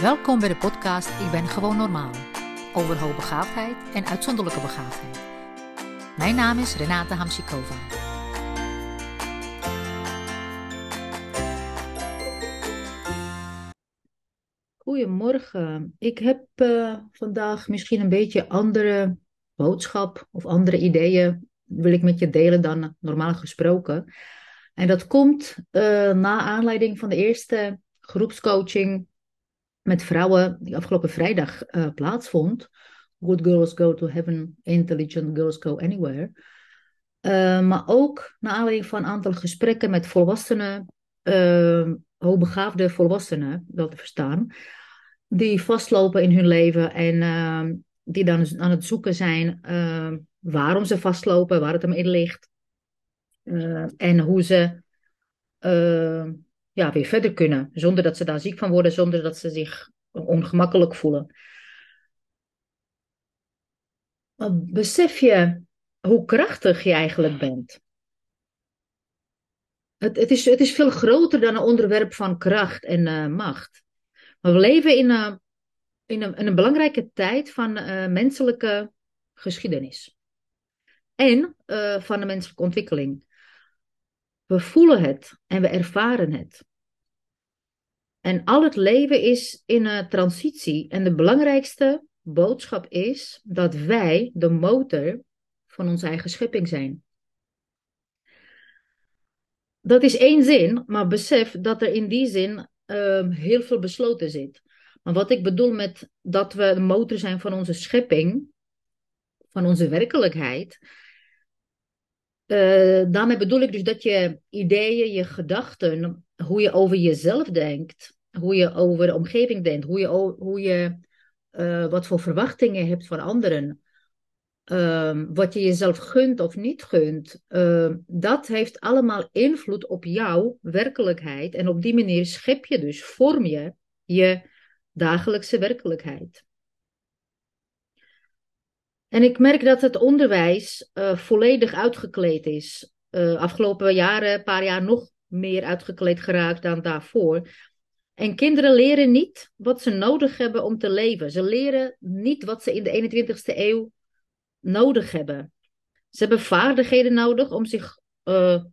Welkom bij de podcast Ik ben gewoon normaal. Over hoogbegaafdheid en uitzonderlijke begaafdheid. Mijn naam is Renate Hamsikova. Goedemorgen. Ik heb uh, vandaag misschien een beetje andere boodschap of andere ideeën wil ik met je delen dan normaal gesproken. En dat komt uh, na aanleiding van de eerste groepscoaching met vrouwen die afgelopen vrijdag uh, plaatsvond. Good girls go to heaven, intelligent girls go anywhere. Uh, maar ook naar aanleiding van een aantal gesprekken met volwassenen, uh, hoogbegaafde volwassenen, dat te verstaan, die vastlopen in hun leven en die dan aan het zoeken zijn waarom ze vastlopen, waar het hem in ligt en hoe ze ja, weer verder kunnen. Zonder dat ze daar ziek van worden, zonder dat ze zich ongemakkelijk voelen. Besef je hoe krachtig je eigenlijk bent? Het, het, is, het is veel groter dan een onderwerp van kracht en uh, macht. Maar we leven in, uh, in, een, in een belangrijke tijd van uh, menselijke geschiedenis. En van de menselijke ontwikkeling. We voelen het en we ervaren het. En al het leven is in een transitie. En de belangrijkste boodschap is dat wij de motor van onze eigen schepping zijn. Dat is één zin, maar besef dat er in die zin uh, heel veel besloten zit. Maar wat ik bedoel met dat we de motor zijn van onze schepping, van onze werkelijkheid, uh, daarmee bedoel ik dus dat je ideeën, je gedachten, hoe je over jezelf denkt, hoe je over de omgeving denkt, hoe je, hoe je uh, wat voor verwachtingen hebt van anderen, uh, wat je jezelf gunt of niet gunt, uh, dat heeft allemaal invloed op jouw werkelijkheid. En op die manier schep je dus, vorm je je dagelijkse werkelijkheid. En ik merk dat het onderwijs uh, volledig uitgekleed is. Uh, afgelopen jaren, een paar jaar nog meer uitgekleed geraakt dan daarvoor. En kinderen leren niet wat ze nodig hebben om te leven. Ze leren niet wat ze in de 21ste eeuw nodig hebben. Ze hebben vaardigheden nodig om zich uh,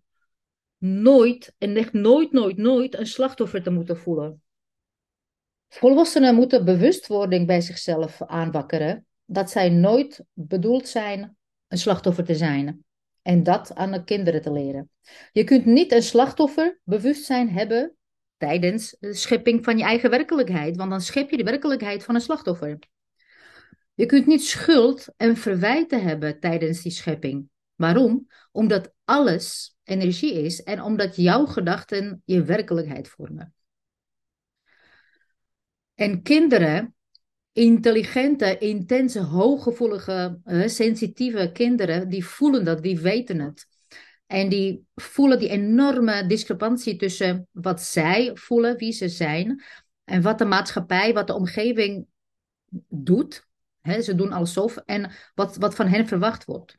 nooit, en echt nooit, nooit, nooit, een slachtoffer te moeten voelen. Volwassenen moeten bewustwording bij zichzelf aanwakkeren dat zij nooit bedoeld zijn een slachtoffer te zijn. En dat aan de kinderen te leren. Je kunt niet een slachtoffer bewustzijn hebben tijdens de schepping van je eigen werkelijkheid, want dan schep je de werkelijkheid van een slachtoffer. Je kunt niet schuld en verwijten hebben tijdens die schepping. Waarom? Omdat alles energie is en omdat jouw gedachten je werkelijkheid vormen. En kinderen intelligente, intense, hooggevoelige, uh, sensitieve kinderen, die voelen dat, die weten het. En die voelen die enorme discrepantie tussen wat zij voelen, wie ze zijn, en wat de maatschappij, wat de omgeving doet. ze doen alsof, en wat, wat van hen verwacht wordt.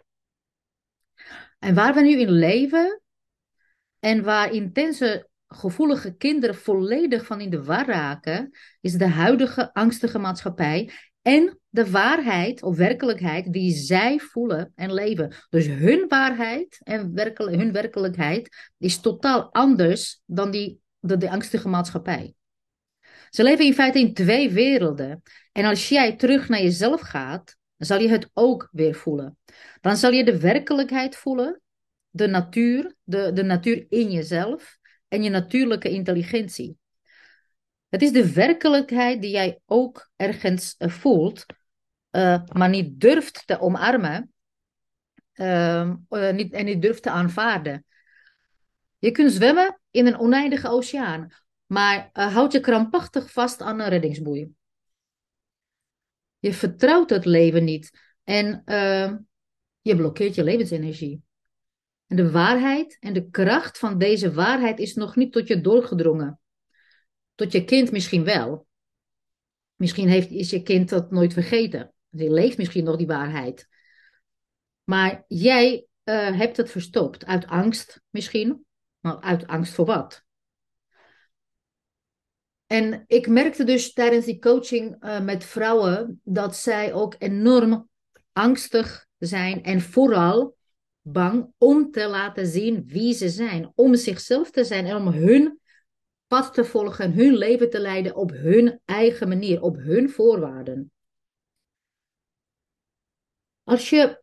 En waar we nu in leven, en waar intense gevoelige kinderen volledig van in de war raken, is de huidige angstige maatschappij en de waarheid of werkelijkheid die zij voelen en leven. Dus hun waarheid en hun werkelijkheid is totaal anders dan die, de, de angstige maatschappij. Ze leven in feite in twee werelden. En als jij terug naar jezelf gaat, dan zal je het ook weer voelen. Dan zal je de werkelijkheid voelen, de natuur, de, de natuur in jezelf en je natuurlijke intelligentie. Het is de werkelijkheid die jij ook ergens uh, voelt, uh, maar niet durft te omarmen uh, niet, en niet durft te aanvaarden. Je kunt zwemmen in een oneindige oceaan, maar houd je krampachtig vast aan een reddingsboei. Je vertrouwt het leven niet en ehm, je blokkeert je levensenergie. En de waarheid en de kracht van deze waarheid is nog niet tot je doorgedrongen. Tot je kind misschien wel. Misschien heeft, is je kind dat nooit vergeten. Die leeft misschien nog die waarheid. Maar jij uh, hebt het verstopt. Uit angst misschien. Maar uit angst voor wat? En ik merkte dus tijdens die coaching uh, met vrouwen dat zij ook enorm angstig zijn en vooral bang om te laten zien wie ze zijn, om zichzelf te zijn en om hun pad te volgen, hun leven te leiden op hun eigen manier, op hun voorwaarden. Als je,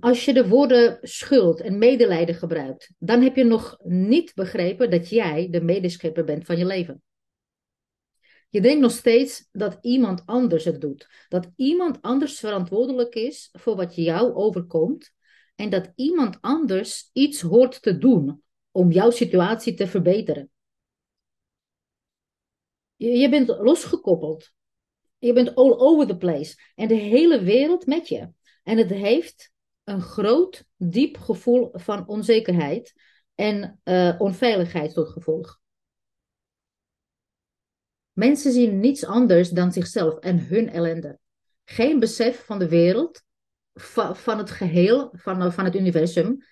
als je de woorden schuld en medelijden gebruikt, dan heb je nog niet begrepen dat jij de medeschepper bent van je leven. Je denkt nog steeds dat iemand anders het doet. Dat iemand anders verantwoordelijk is voor wat jou overkomt. En dat iemand anders iets hoort te doen om jouw situatie te verbeteren. Je, bent losgekoppeld. Je bent all over the place. En de hele wereld met je. En het heeft een groot, diep gevoel van onzekerheid en uh, onveiligheid tot gevolg. Mensen zien niets anders dan zichzelf en hun ellende. Geen besef van de wereld, van, het geheel, van, van het universum.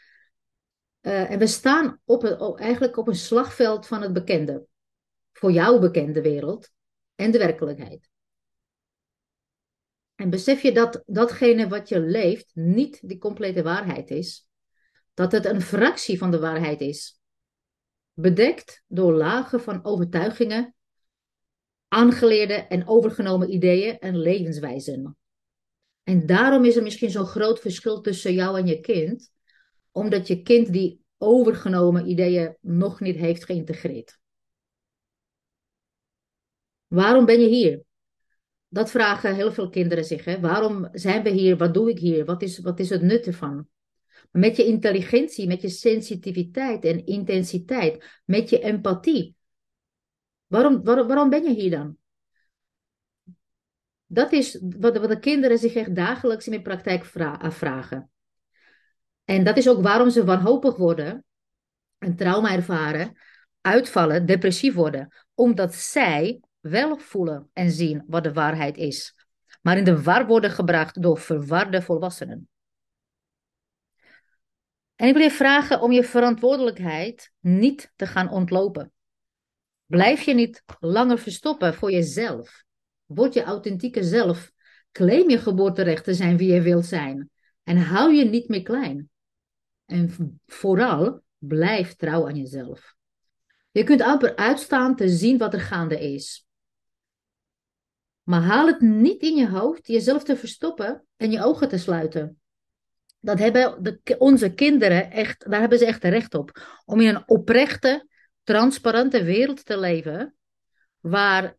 Uh, en we staan op het, eigenlijk op een slagveld van het bekende. Voor jouw bekende wereld en de werkelijkheid. En besef je dat datgene wat je leeft niet de complete waarheid is. Dat het een fractie van de waarheid is. Bedekt door lagen van overtuigingen aangeleerde en overgenomen ideeën en levenswijzen. En daarom is er misschien zo'n groot verschil tussen jou en je kind, omdat je kind die overgenomen ideeën nog niet heeft geïntegreerd. Waarom ben je hier? Dat vragen heel veel kinderen zich. Hè? Waarom zijn we hier? Wat doe ik hier? Wat is, wat is het nut ervan? Met je intelligentie, met je sensitiviteit en intensiteit, met je empathie, Waarom, waarom, waarom ben je hier dan? Dat is wat, de kinderen zich echt dagelijks in de praktijk vragen. En dat is ook waarom ze wanhopig worden, een trauma ervaren, uitvallen, depressief worden. Omdat zij wel voelen en zien wat de waarheid is, maar in de war worden gebracht door verwarde volwassenen. En ik wil je vragen om je verantwoordelijkheid niet te gaan ontlopen. Blijf je niet langer verstoppen voor jezelf. Word je authentieke zelf. Claim je geboorterecht te zijn wie je wilt zijn. En hou je niet meer klein. En vooral, blijf trouw aan jezelf. Je kunt amper uitstaan te zien wat er gaande is. Maar haal het niet in je hoofd jezelf te verstoppen en je ogen te sluiten. Dat hebben de, onze kinderen echt, daar hebben ze echt recht op. Om in een oprechte, transparante wereld te leven, waar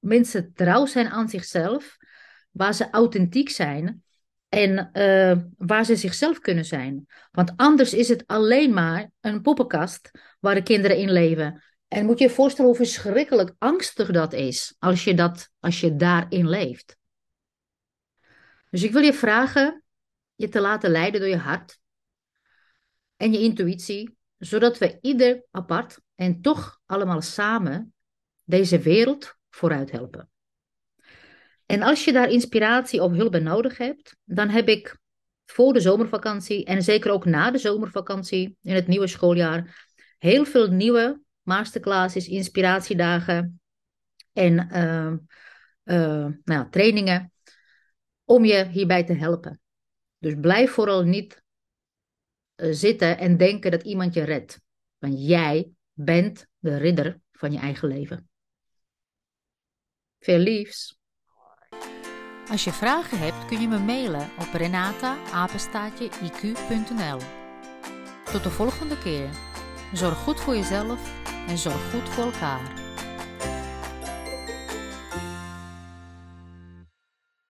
mensen trouw zijn aan zichzelf, waar ze authentiek zijn en uh, waar ze zichzelf kunnen zijn. Want anders is het alleen maar een poppenkast waar de kinderen in leven. En moet je je voorstellen hoe verschrikkelijk angstig dat is als je, dat, als je daarin leeft. Dus ik wil je vragen je te laten leiden door je hart en je intuïtie zodat we ieder apart en toch allemaal samen deze wereld vooruit helpen. En als je daar inspiratie of hulp bij nodig hebt, dan heb ik voor de zomervakantie en zeker ook na de zomervakantie in het nieuwe schooljaar heel veel nieuwe masterclasses, inspiratiedagen en uh, uh, nou, trainingen om je hierbij te helpen. Dus blijf vooral niet eh, zitten en denken dat iemand je redt. Want jij bent de ridder van je eigen leven. Veel liefs. Als je vragen hebt kun je me mailen op renata-iq.nl Tot de volgende keer. Zorg goed voor jezelf en zorg goed voor elkaar.